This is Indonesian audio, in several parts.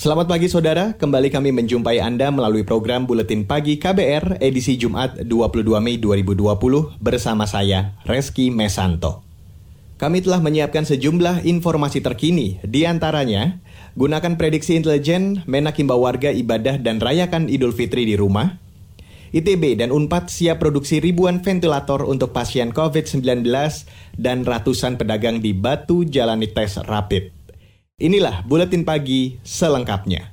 Selamat pagi saudara, kembali kami menjumpai Anda melalui program Buletin Pagi KBR edisi Jumat 22 Mei 2020 bersama saya, Reski Mesanto. Kami telah menyiapkan sejumlah informasi terkini, di antaranya gunakan prediksi intelijen, menak himbau warga ibadah dan rayakan Idul Fitri di rumah, ITB dan UNPAD siap produksi ribuan ventilator untuk pasien COVID-19 dan ratusan pedagang di Batu jalani tes rapid. Inilah Buletin Pagi selengkapnya.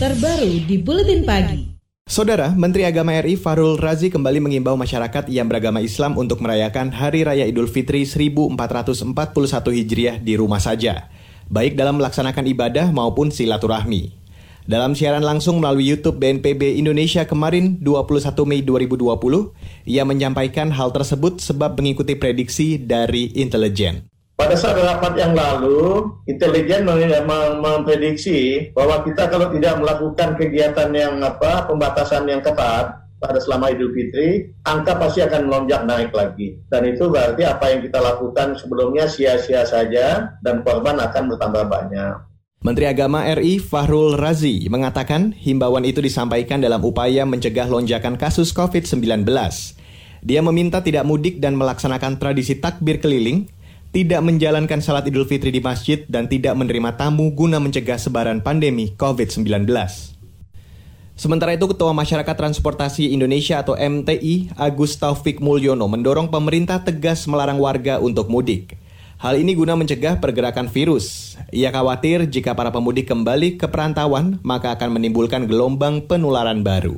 Terbaru di Buletin Pagi. Saudara, Menteri Agama RI Farul Razi kembali mengimbau masyarakat yang beragama Islam untuk merayakan Hari Raya Idul Fitri 1441 Hijriah di rumah saja, baik dalam melaksanakan ibadah maupun silaturahmi. Dalam siaran langsung melalui YouTube BNPB Indonesia kemarin 21 Mei 2020, ia menyampaikan hal tersebut sebab mengikuti prediksi dari intelijen. Pada saat rapat yang lalu, intelijen memprediksi bahwa kita kalau tidak melakukan kegiatan yang apa pembatasan yang ketat pada selama Idul Fitri, angka pasti akan melonjak naik lagi. Dan itu berarti apa yang kita lakukan sebelumnya sia-sia saja dan korban akan bertambah banyak. Menteri Agama RI Fahrul Razi mengatakan himbauan itu disampaikan dalam upaya mencegah lonjakan kasus COVID-19. Dia meminta tidak mudik dan melaksanakan tradisi takbir keliling tidak menjalankan salat Idul Fitri di masjid dan tidak menerima tamu guna mencegah sebaran pandemi COVID-19. Sementara itu, Ketua Masyarakat Transportasi Indonesia atau MTI, Agus Taufik Mulyono, mendorong pemerintah tegas melarang warga untuk mudik. Hal ini guna mencegah pergerakan virus. Ia khawatir jika para pemudik kembali ke perantauan, maka akan menimbulkan gelombang penularan baru.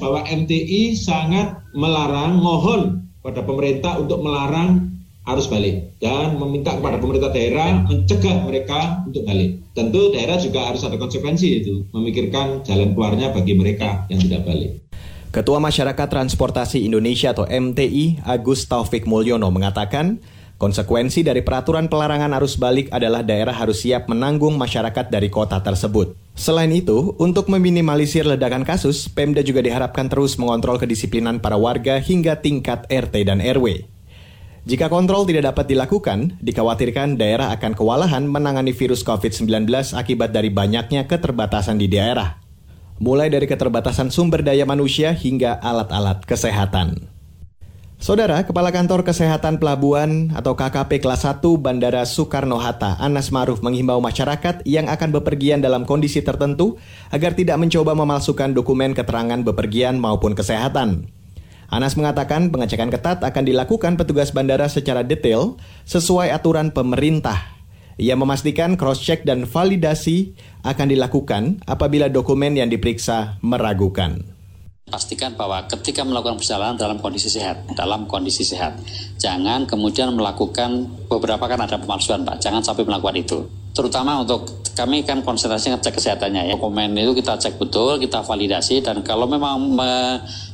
Bahwa MTI sangat melarang, mohon pada pemerintah untuk melarang harus balik dan meminta kepada pemerintah daerah mencegah mereka untuk balik. Tentu daerah juga harus ada konsekuensi itu, memikirkan jalan keluarnya bagi mereka yang tidak balik. Ketua Masyarakat Transportasi Indonesia atau MTI Agus Taufik Mulyono mengatakan, konsekuensi dari peraturan pelarangan arus balik adalah daerah harus siap menanggung masyarakat dari kota tersebut. Selain itu, untuk meminimalisir ledakan kasus, Pemda juga diharapkan terus mengontrol kedisiplinan para warga hingga tingkat RT dan RW. Jika kontrol tidak dapat dilakukan, dikhawatirkan daerah akan kewalahan menangani virus COVID-19 akibat dari banyaknya keterbatasan di daerah. Mulai dari keterbatasan sumber daya manusia hingga alat-alat kesehatan. Saudara, Kepala Kantor Kesehatan Pelabuhan atau KKP Kelas 1 Bandara Soekarno-Hatta, Anas Maruf menghimbau masyarakat yang akan bepergian dalam kondisi tertentu agar tidak mencoba memalsukan dokumen keterangan bepergian maupun kesehatan. Anas mengatakan pengecekan ketat akan dilakukan petugas bandara secara detail sesuai aturan pemerintah. Ia memastikan cross-check dan validasi akan dilakukan apabila dokumen yang diperiksa meragukan pastikan bahwa ketika melakukan perjalanan dalam kondisi sehat, dalam kondisi sehat. Jangan kemudian melakukan beberapa kan ada pemalsuan, Pak. Jangan sampai melakukan itu. Terutama untuk kami kan konsentrasi ngecek kesehatannya ya. Dokumen itu kita cek betul, kita validasi dan kalau memang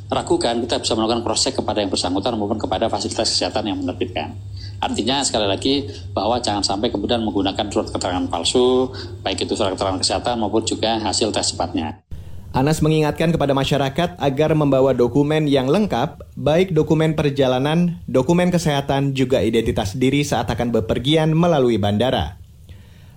meragukan kita bisa melakukan check kepada yang bersangkutan maupun kepada fasilitas kesehatan yang menerbitkan. Artinya sekali lagi bahwa jangan sampai kemudian menggunakan surat keterangan palsu, baik itu surat keterangan kesehatan maupun juga hasil tes cepatnya. Anas mengingatkan kepada masyarakat agar membawa dokumen yang lengkap, baik dokumen perjalanan, dokumen kesehatan, juga identitas diri saat akan bepergian melalui bandara.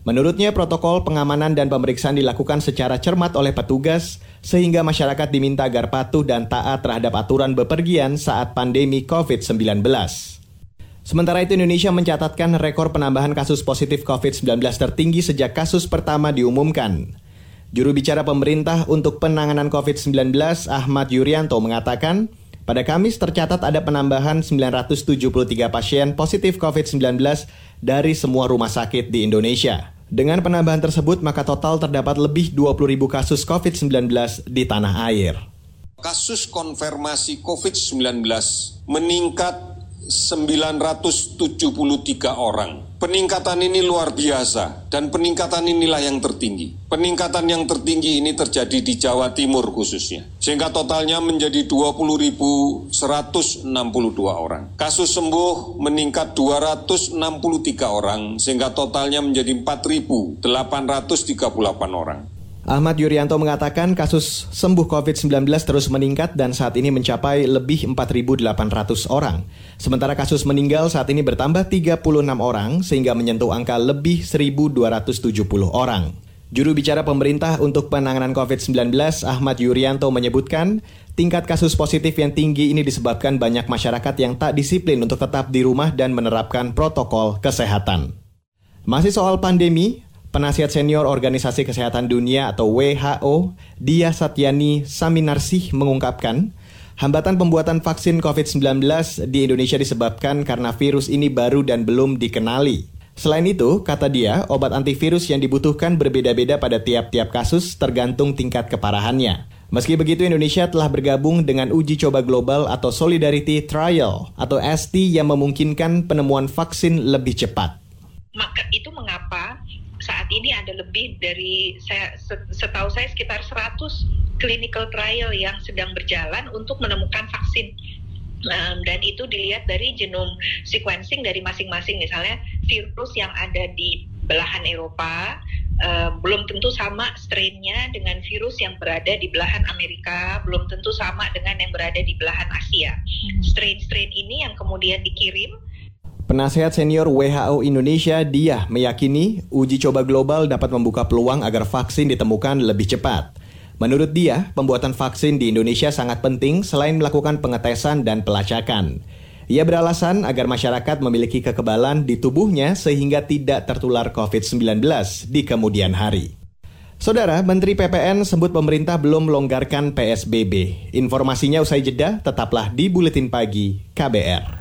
Menurutnya, protokol pengamanan dan pemeriksaan dilakukan secara cermat oleh petugas, sehingga masyarakat diminta agar patuh dan taat terhadap aturan bepergian saat pandemi COVID-19. Sementara itu, Indonesia mencatatkan rekor penambahan kasus positif COVID-19 tertinggi sejak kasus pertama diumumkan. Juru bicara pemerintah untuk penanganan COVID-19 Ahmad Yuryanto mengatakan, pada Kamis tercatat ada penambahan 973 pasien positif COVID-19 dari semua rumah sakit di Indonesia. Dengan penambahan tersebut, maka total terdapat lebih 20 ribu kasus COVID-19 di tanah air. Kasus konfirmasi COVID-19 meningkat 973 orang. Peningkatan ini luar biasa dan peningkatan inilah yang tertinggi. Peningkatan yang tertinggi ini terjadi di Jawa Timur khususnya. Sehingga totalnya menjadi 20.162 orang. Kasus sembuh meningkat 263 orang sehingga totalnya menjadi 4.838 orang. Ahmad Yuryanto mengatakan kasus sembuh COVID-19 terus meningkat dan saat ini mencapai lebih 4.800 orang. Sementara kasus meninggal saat ini bertambah 36 orang sehingga menyentuh angka lebih 1.270 orang. Juru bicara pemerintah untuk penanganan COVID-19 Ahmad Yuryanto menyebutkan tingkat kasus positif yang tinggi ini disebabkan banyak masyarakat yang tak disiplin untuk tetap di rumah dan menerapkan protokol kesehatan. Masih soal pandemi, Penasihat senior Organisasi Kesehatan Dunia atau WHO, Dia Satyani Saminarsih mengungkapkan, hambatan pembuatan vaksin COVID-19 di Indonesia disebabkan karena virus ini baru dan belum dikenali. Selain itu, kata dia, obat antivirus yang dibutuhkan berbeda-beda pada tiap-tiap kasus tergantung tingkat keparahannya. Meski begitu, Indonesia telah bergabung dengan uji coba global atau Solidarity Trial atau ST yang memungkinkan penemuan vaksin lebih cepat. Maka itu mengapa saat ini ada lebih dari saya setahu saya sekitar 100 clinical trial yang sedang berjalan untuk menemukan vaksin Um, dan itu dilihat dari genome sequencing dari masing-masing misalnya virus yang ada di belahan Eropa uh, belum tentu sama strainnya dengan virus yang berada di belahan Amerika belum tentu sama dengan yang berada di belahan Asia hmm. strain-strain ini yang kemudian dikirim Penasehat senior WHO Indonesia dia meyakini uji coba global dapat membuka peluang agar vaksin ditemukan lebih cepat. Menurut dia, pembuatan vaksin di Indonesia sangat penting selain melakukan pengetesan dan pelacakan. Ia beralasan agar masyarakat memiliki kekebalan di tubuhnya sehingga tidak tertular COVID-19 di kemudian hari. Saudara, Menteri PPN sebut pemerintah belum melonggarkan PSBB. Informasinya usai jeda, tetaplah di Buletin Pagi KBR.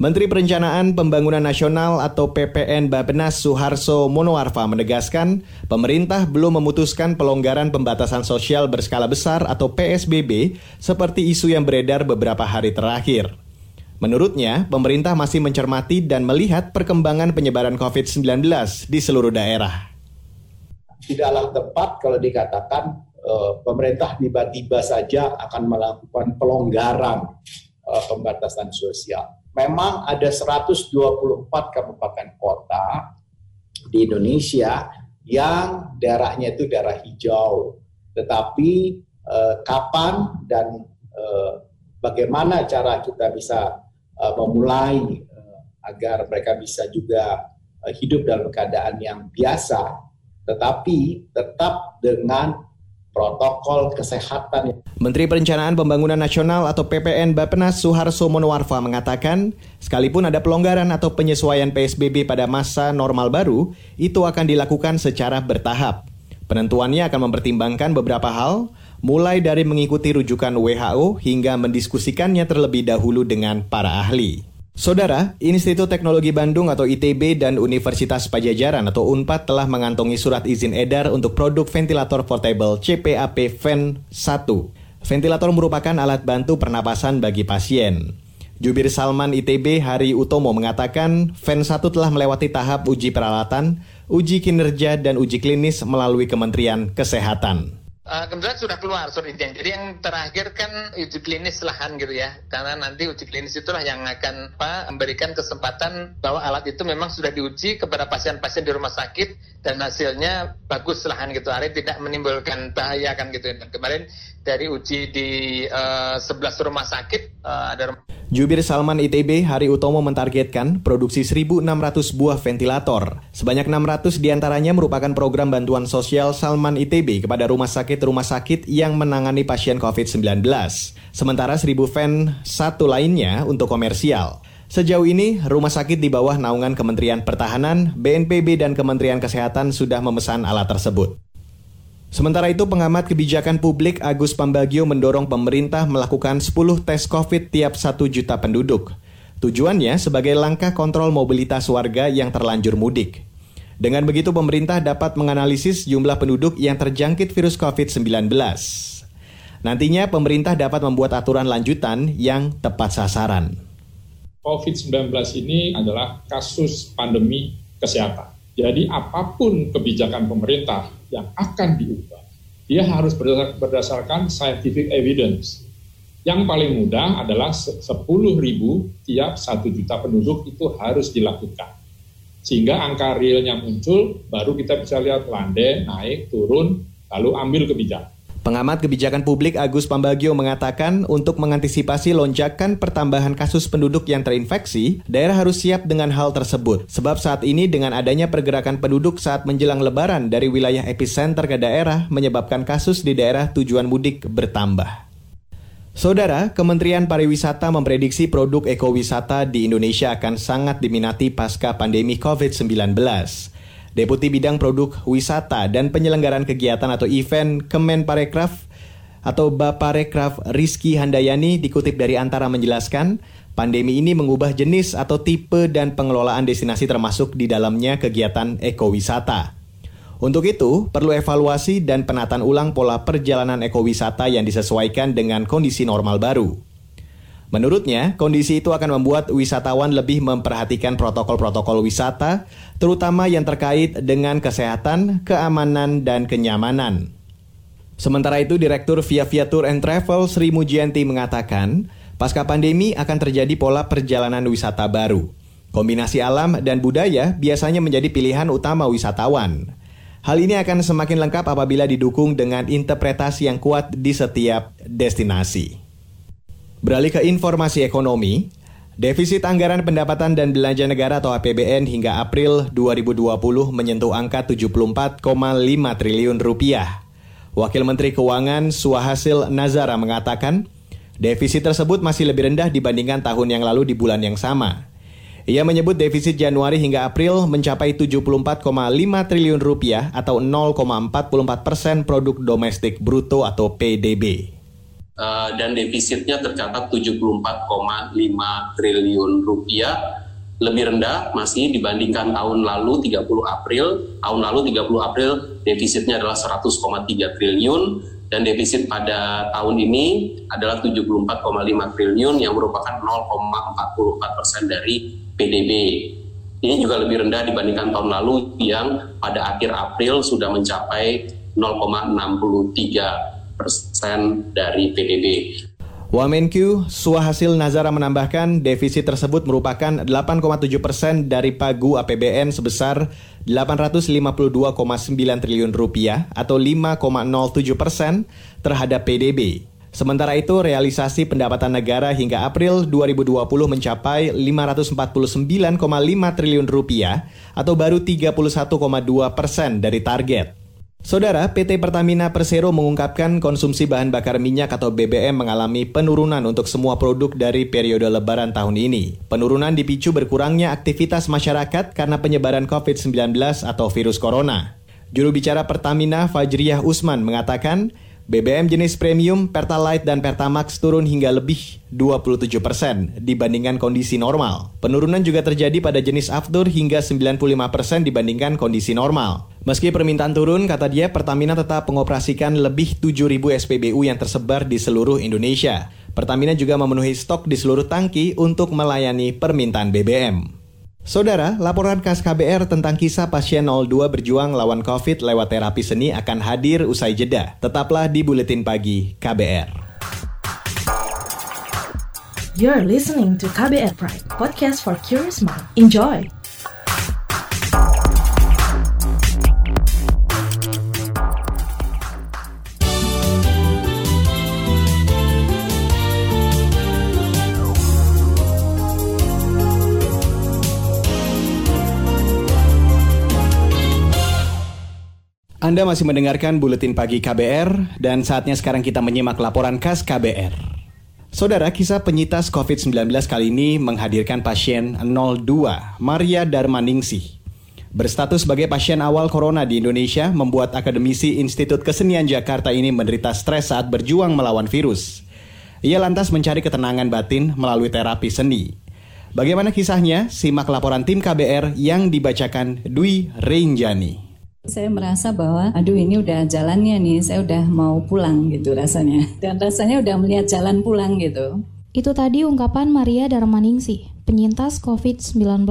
Menteri Perencanaan Pembangunan Nasional atau PPN Bapenas Suharso Monoarfa menegaskan, pemerintah belum memutuskan pelonggaran pembatasan sosial berskala besar atau PSBB seperti isu yang beredar beberapa hari terakhir. Menurutnya, pemerintah masih mencermati dan melihat perkembangan penyebaran COVID-19 di seluruh daerah. Tidaklah tepat kalau dikatakan uh, pemerintah tiba-tiba saja akan melakukan pelonggaran uh, pembatasan sosial memang ada 124 kabupaten kota di Indonesia yang daerahnya itu daerah hijau. Tetapi eh, kapan dan eh, bagaimana cara kita bisa eh, memulai eh, agar mereka bisa juga eh, hidup dalam keadaan yang biasa, tetapi tetap dengan protokol kesehatan. Menteri Perencanaan Pembangunan Nasional atau PPN Bapenas Suharso Monoarfa mengatakan, sekalipun ada pelonggaran atau penyesuaian PSBB pada masa normal baru, itu akan dilakukan secara bertahap. Penentuannya akan mempertimbangkan beberapa hal, mulai dari mengikuti rujukan WHO hingga mendiskusikannya terlebih dahulu dengan para ahli. Saudara, Institut Teknologi Bandung atau ITB dan Universitas Pajajaran atau UNPAD telah mengantongi surat izin edar untuk produk ventilator portable CPAP VEN 1. Ventilator merupakan alat bantu pernapasan bagi pasien. Jubir Salman ITB Hari Utomo mengatakan VEN 1 telah melewati tahap uji peralatan, uji kinerja, dan uji klinis melalui Kementerian Kesehatan. Uh, kebetulan sudah keluar surat. Jadi yang terakhir kan uji klinis lahan gitu ya. Karena nanti uji klinis itulah yang akan apa, memberikan kesempatan bahwa alat itu memang sudah diuji kepada pasien-pasien di rumah sakit dan hasilnya bagus lahan gitu. Hari tidak menimbulkan bahaya kan gitu. Dan kemarin dari uji di uh, eh, 11 rumah sakit uh, ada rumah Jubir Salman ITB Hari Utomo mentargetkan produksi 1.600 buah ventilator. Sebanyak 600 di antaranya merupakan program bantuan sosial Salman ITB kepada rumah sakit-rumah sakit yang menangani pasien COVID-19. Sementara 1.000 fan satu lainnya untuk komersial. Sejauh ini, rumah sakit di bawah naungan Kementerian Pertahanan, BNPB, dan Kementerian Kesehatan sudah memesan alat tersebut. Sementara itu, pengamat kebijakan publik Agus Pambagio mendorong pemerintah melakukan 10 tes COVID tiap 1 juta penduduk. Tujuannya sebagai langkah kontrol mobilitas warga yang terlanjur mudik. Dengan begitu, pemerintah dapat menganalisis jumlah penduduk yang terjangkit virus COVID-19. Nantinya, pemerintah dapat membuat aturan lanjutan yang tepat sasaran. COVID-19 ini adalah kasus pandemi kesehatan. Jadi apa pun kebijakan pemerintah yang akan diubah, dia harus berdasarkan scientific evidence. Yang paling mudah adalah 10 ribu tiap 1 juta penduduk itu harus dilakukan. Sehingga angka realnya muncul, baru kita bisa lihat landai, naik, turun, lalu ambil kebijakan. Pengamat kebijakan publik Agus Pambagio mengatakan untuk mengantisipasi lonjakan pertambahan kasus penduduk yang terinfeksi, daerah harus siap dengan hal tersebut. Sebab saat ini dengan adanya pergerakan penduduk saat menjelang lebaran dari wilayah epicenter ke daerah menyebabkan kasus di daerah tujuan mudik bertambah. Saudara, Kementerian Pariwisata memprediksi produk ekowisata di Indonesia akan sangat diminati pasca pandemi COVID-19. Deputi Bidang Produk Wisata dan Penyelenggaraan Kegiatan atau Event Kemenparekraf atau Baparekraf Rizky Handayani dikutip dari Antara menjelaskan, pandemi ini mengubah jenis atau tipe dan pengelolaan destinasi termasuk di dalamnya kegiatan ekowisata. Untuk itu, perlu evaluasi dan penataan ulang pola perjalanan ekowisata yang disesuaikan dengan kondisi normal baru. Menurutnya, kondisi itu akan membuat wisatawan lebih memperhatikan protokol-protokol wisata, terutama yang terkait dengan kesehatan, keamanan, dan kenyamanan. Sementara itu, Direktur Via Via Tour and Travel Sri Mujianti mengatakan, pasca pandemi akan terjadi pola perjalanan wisata baru. Kombinasi alam dan budaya biasanya menjadi pilihan utama wisatawan. Hal ini akan semakin lengkap apabila didukung dengan interpretasi yang kuat di setiap destinasi. Beralih ke informasi ekonomi, defisit anggaran pendapatan dan belanja negara atau APBN hingga April 2020 menyentuh angka 74,5 triliun rupiah. Wakil Menteri Keuangan Suhasil Nazara mengatakan, defisit tersebut masih lebih rendah dibandingkan tahun yang lalu di bulan yang sama. Ia menyebut defisit Januari hingga April mencapai 74,5 triliun rupiah atau 0,44 persen produk domestik bruto atau PDB. Eh, dan defisitnya tercatat 74,5 triliun rupiah. Lebih rendah masih dibandingkan tahun lalu 30 April. Tahun lalu 30 April defisitnya adalah 100,3 triliun. Dan defisit pada tahun ini adalah 74,5 triliun yang merupakan 0,44 persen dari PDB. Ini juga lebih rendah dibandingkan tahun lalu yang pada akhir April sudah mencapai 0,63 persen dari PDB. Wamenkyu Suhasil Nazara menambahkan defisit tersebut merupakan 8,7 persen dari pagu APBN sebesar 852,9 triliun rupiah atau 5,07 persen terhadap PDB. Sementara itu, realisasi pendapatan negara hingga April 2020 mencapai 549,5 triliun rupiah atau baru 31,2 persen dari target. Saudara, PT Pertamina Persero mengungkapkan konsumsi bahan bakar minyak atau BBM mengalami penurunan untuk semua produk dari periode lebaran tahun ini. Penurunan dipicu berkurangnya aktivitas masyarakat karena penyebaran COVID-19 atau virus corona. Juru bicara Pertamina Fajriyah Usman mengatakan, BBM jenis premium, Pertalite, dan Pertamax turun hingga lebih 27 persen dibandingkan kondisi normal. Penurunan juga terjadi pada jenis Aftur hingga 95 persen dibandingkan kondisi normal. Meski permintaan turun, kata dia Pertamina tetap mengoperasikan lebih 7.000 SPBU yang tersebar di seluruh Indonesia. Pertamina juga memenuhi stok di seluruh tangki untuk melayani permintaan BBM. Saudara, laporan khas KBR tentang kisah pasien 02 berjuang lawan COVID lewat terapi seni akan hadir usai jeda. Tetaplah di Buletin Pagi KBR. You're listening to KBR Pride, podcast for curious mind. Enjoy! Anda masih mendengarkan Buletin Pagi KBR dan saatnya sekarang kita menyimak laporan khas KBR. Saudara, kisah penyintas COVID-19 kali ini menghadirkan pasien 02, Maria Darmaningsih. Berstatus sebagai pasien awal corona di Indonesia membuat akademisi Institut Kesenian Jakarta ini menderita stres saat berjuang melawan virus. Ia lantas mencari ketenangan batin melalui terapi seni. Bagaimana kisahnya? Simak laporan tim KBR yang dibacakan Dwi Renjani. Saya merasa bahwa, aduh ini udah jalannya nih, saya udah mau pulang gitu rasanya. Dan rasanya udah melihat jalan pulang gitu. Itu tadi ungkapan Maria Darmaningsih, penyintas COVID-19.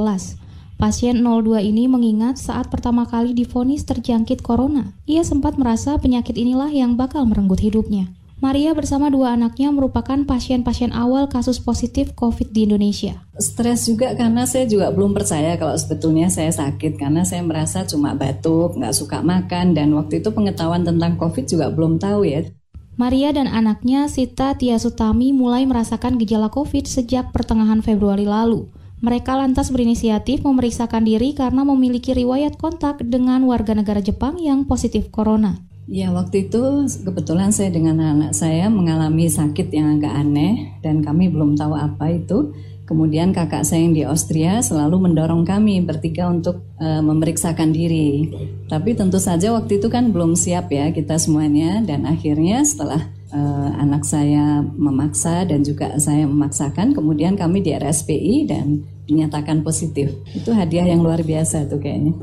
Pasien 02 ini mengingat saat pertama kali difonis terjangkit corona. Ia sempat merasa penyakit inilah yang bakal merenggut hidupnya. Maria bersama dua anaknya merupakan pasien-pasien awal kasus positif COVID di Indonesia. Stres juga karena saya juga belum percaya kalau sebetulnya saya sakit karena saya merasa cuma batuk, nggak suka makan, dan waktu itu pengetahuan tentang COVID juga belum tahu ya. Maria dan anaknya Sita Tiasutami mulai merasakan gejala COVID sejak pertengahan Februari lalu. Mereka lantas berinisiatif memeriksakan diri karena memiliki riwayat kontak dengan warga negara Jepang yang positif corona. Ya waktu itu kebetulan saya dengan anak saya mengalami sakit yang agak aneh dan kami belum tahu apa itu. Kemudian kakak saya yang di Austria selalu mendorong kami bertiga untuk uh, memeriksakan diri. Tapi tentu saja waktu itu kan belum siap ya kita semuanya dan akhirnya setelah uh, anak saya memaksa dan juga saya memaksakan, kemudian kami di RSPI dan dinyatakan positif. Itu hadiah yang luar biasa tuh kayaknya.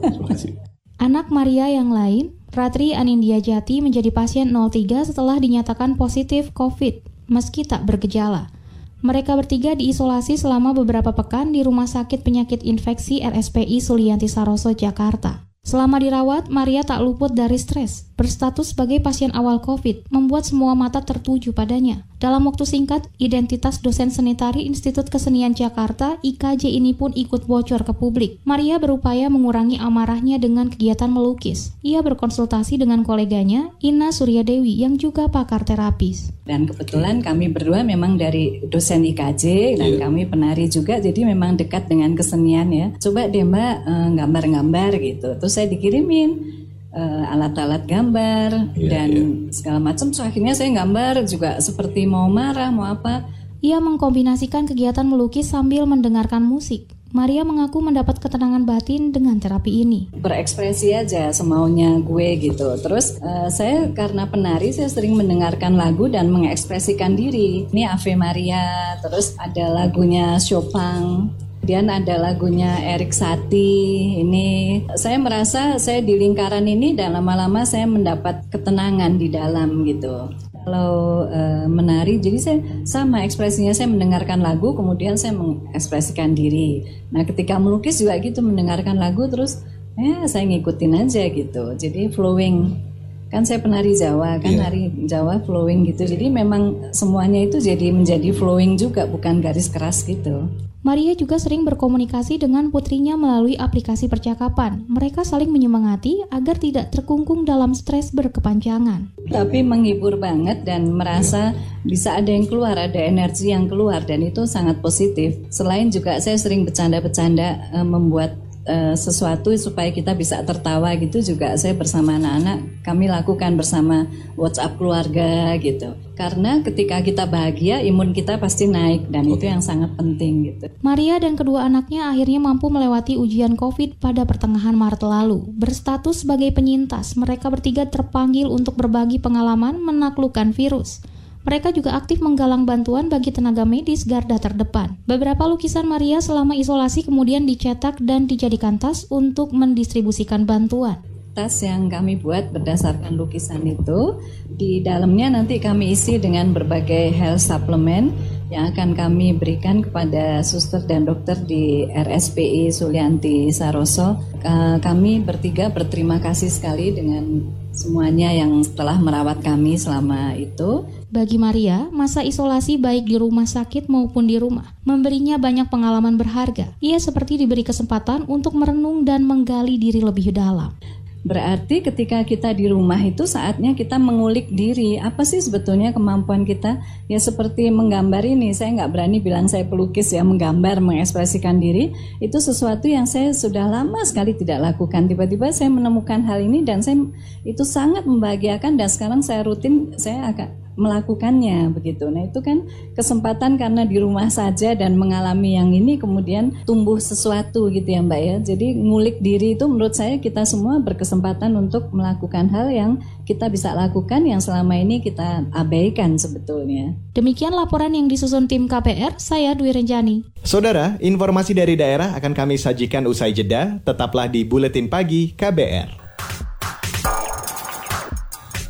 Anak Maria yang lain Ratri Anindya Jati menjadi pasien 03 setelah dinyatakan positif COVID, meski tak bergejala. Mereka bertiga diisolasi selama beberapa pekan di Rumah Sakit Penyakit Infeksi RSPI Sulianti Saroso, Jakarta. Selama dirawat, Maria tak luput dari stres. Berstatus sebagai pasien awal COVID, membuat semua mata tertuju padanya. Dalam waktu singkat, identitas dosen senitari Institut Kesenian Jakarta (IKJ) ini pun ikut bocor ke publik. Maria berupaya mengurangi amarahnya dengan kegiatan melukis. Ia berkonsultasi dengan koleganya, Ina Suryadewi, yang juga pakar terapis. Dan kebetulan kami berdua memang dari dosen IKJ dan yeah. kami penari juga, jadi memang dekat dengan kesenian ya. Coba deh mbak eh, gambar-gambar gitu. Terus saya dikirimin uh, alat-alat gambar yeah, dan yeah. segala macam. So akhirnya saya gambar juga seperti mau marah, mau apa. Ia mengkombinasikan kegiatan melukis sambil mendengarkan musik. Maria mengaku mendapat ketenangan batin dengan terapi ini. Berekspresi aja semaunya gue gitu. Terus uh, saya karena penari saya sering mendengarkan lagu dan mengekspresikan diri. Ini Ave Maria, terus ada lagunya Chopin Kemudian ada lagunya Erik Sati. Ini saya merasa saya di lingkaran ini dan lama-lama saya mendapat ketenangan di dalam gitu. Kalau e, menari, jadi saya sama ekspresinya saya mendengarkan lagu, kemudian saya mengekspresikan diri. Nah, ketika melukis juga gitu mendengarkan lagu terus ya saya ngikutin aja gitu. Jadi flowing kan saya penari Jawa kan yeah. nari Jawa flowing gitu jadi memang semuanya itu jadi menjadi flowing juga bukan garis keras gitu Maria juga sering berkomunikasi dengan putrinya melalui aplikasi percakapan. Mereka saling menyemangati agar tidak terkungkung dalam stres berkepanjangan. Tapi menghibur banget dan merasa bisa ada yang keluar, ada energi yang keluar dan itu sangat positif. Selain juga saya sering bercanda-bercanda eh, membuat uh, sesuatu supaya kita bisa tertawa gitu juga saya bersama anak-anak kami lakukan bersama WhatsApp keluarga gitu. Karena ketika kita bahagia imun kita pasti naik dan itu yang sangat penting gitu. Maria dan kedua anaknya akhirnya mampu melewati ujian Covid pada pertengahan Maret lalu. Berstatus sebagai penyintas, mereka bertiga terpanggil untuk berbagi pengalaman menaklukkan virus. Mereka juga aktif menggalang bantuan bagi tenaga medis garda terdepan. Beberapa lukisan Maria selama isolasi kemudian dicetak dan dijadikan tas untuk mendistribusikan bantuan tas yang kami buat berdasarkan lukisan itu di dalamnya nanti kami isi dengan berbagai health supplement yang akan kami berikan kepada suster dan dokter di RSPI Sulianti Saroso. Kami bertiga berterima kasih sekali dengan semuanya yang telah merawat kami selama itu. Bagi Maria, masa isolasi baik di rumah sakit maupun di rumah memberinya banyak pengalaman berharga. Ia seperti diberi kesempatan untuk merenung dan menggali diri lebih dalam. Berarti ketika kita di rumah itu saatnya kita mengulik diri. Apa sih sebetulnya kemampuan kita? Ya seperti menggambar ini. Saya nggak berani bilang saya pelukis ya menggambar, mengekspresikan diri. Itu sesuatu yang saya sudah lama sekali tidak lakukan. Tiba-tiba saya menemukan hal ini dan saya itu sangat membahagiakan dan sekarang saya rutin saya agak melakukannya begitu. Nah itu kan kesempatan karena di rumah saja dan mengalami yang ini kemudian tumbuh sesuatu gitu ya Mbak ya. Jadi ngulik diri itu menurut saya kita semua berkesempatan untuk melakukan hal yang kita bisa lakukan yang selama ini kita abaikan sebetulnya. Demikian laporan yang disusun tim KPR, saya Dwi Renjani. Saudara, informasi dari daerah akan kami sajikan usai jeda, tetaplah di Buletin Pagi KBR.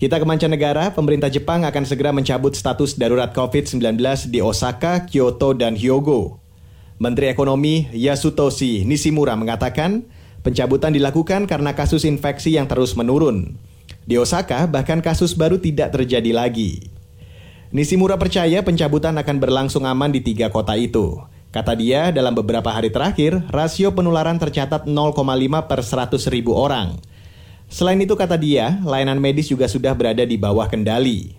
Kita ke mancanegara, pemerintah Jepang akan segera mencabut status darurat COVID-19 di Osaka, Kyoto, dan Hyogo. Menteri Ekonomi Yasutoshi Nishimura mengatakan, pencabutan dilakukan karena kasus infeksi yang terus menurun. Di Osaka, bahkan kasus baru tidak terjadi lagi. Nishimura percaya pencabutan akan berlangsung aman di tiga kota itu. Kata dia, dalam beberapa hari terakhir, rasio penularan tercatat 0,5 per 100 ribu orang – Selain itu kata dia, layanan medis juga sudah berada di bawah kendali.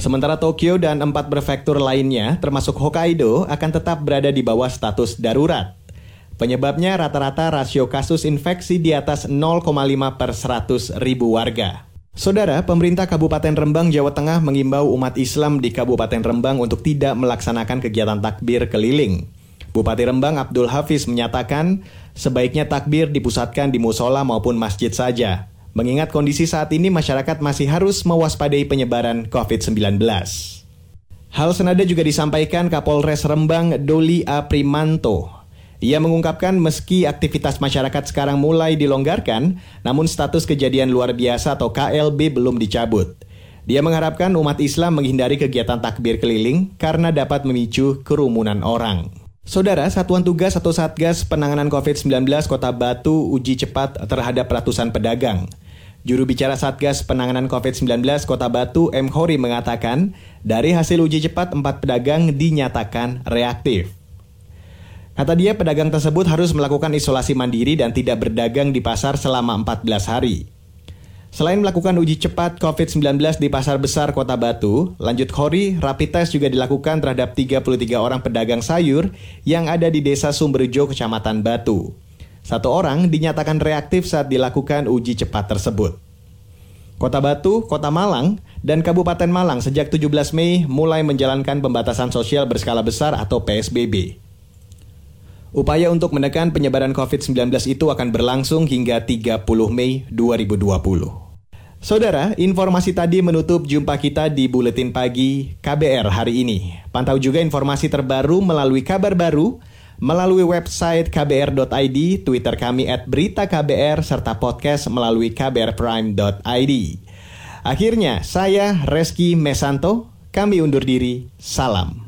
Sementara Tokyo dan empat prefektur lainnya, termasuk Hokkaido, akan tetap berada di bawah status darurat. Penyebabnya rata-rata rasio kasus infeksi di atas 0,5 per 100 ribu warga. Saudara, pemerintah Kabupaten Rembang, Jawa Tengah mengimbau umat Islam di Kabupaten Rembang untuk tidak melaksanakan kegiatan takbir keliling. Bupati Rembang Abdul Hafiz menyatakan sebaiknya takbir dipusatkan di musola maupun masjid saja. Mengingat kondisi saat ini masyarakat masih harus mewaspadai penyebaran COVID-19. Hal senada juga disampaikan Kapolres Rembang Doli A. Primanto. Ia mengungkapkan meski aktivitas masyarakat sekarang mulai dilonggarkan, namun status kejadian luar biasa atau KLB belum dicabut. Dia mengharapkan umat Islam menghindari kegiatan takbir keliling karena dapat memicu kerumunan orang. Saudara, Satuan Tugas atau Satgas Penanganan COVID-19 Kota Batu uji cepat terhadap ratusan pedagang. Juru bicara Satgas Penanganan COVID-19 Kota Batu, M. Khori mengatakan, dari hasil uji cepat, empat pedagang dinyatakan reaktif. Kata dia, pedagang tersebut harus melakukan isolasi mandiri dan tidak berdagang di pasar selama 14 hari. Selain melakukan uji cepat COVID-19 di pasar besar kota Batu, lanjut Khori, rapid test juga dilakukan terhadap 33 orang pedagang sayur yang ada di desa Sumberjo, Kecamatan Batu. Satu orang dinyatakan reaktif saat dilakukan uji cepat tersebut. Kota Batu, Kota Malang, dan Kabupaten Malang sejak 17 Mei mulai menjalankan pembatasan sosial berskala besar atau PSBB. Upaya untuk menekan penyebaran COVID-19 itu akan berlangsung hingga 30 Mei 2020. Saudara, informasi tadi menutup jumpa kita di Buletin Pagi KBR hari ini. Pantau juga informasi terbaru melalui kabar baru, melalui website kbr.id, Twitter kami at berita KBR, serta podcast melalui kbrprime.id. Akhirnya, saya Reski Mesanto, kami undur diri, salam.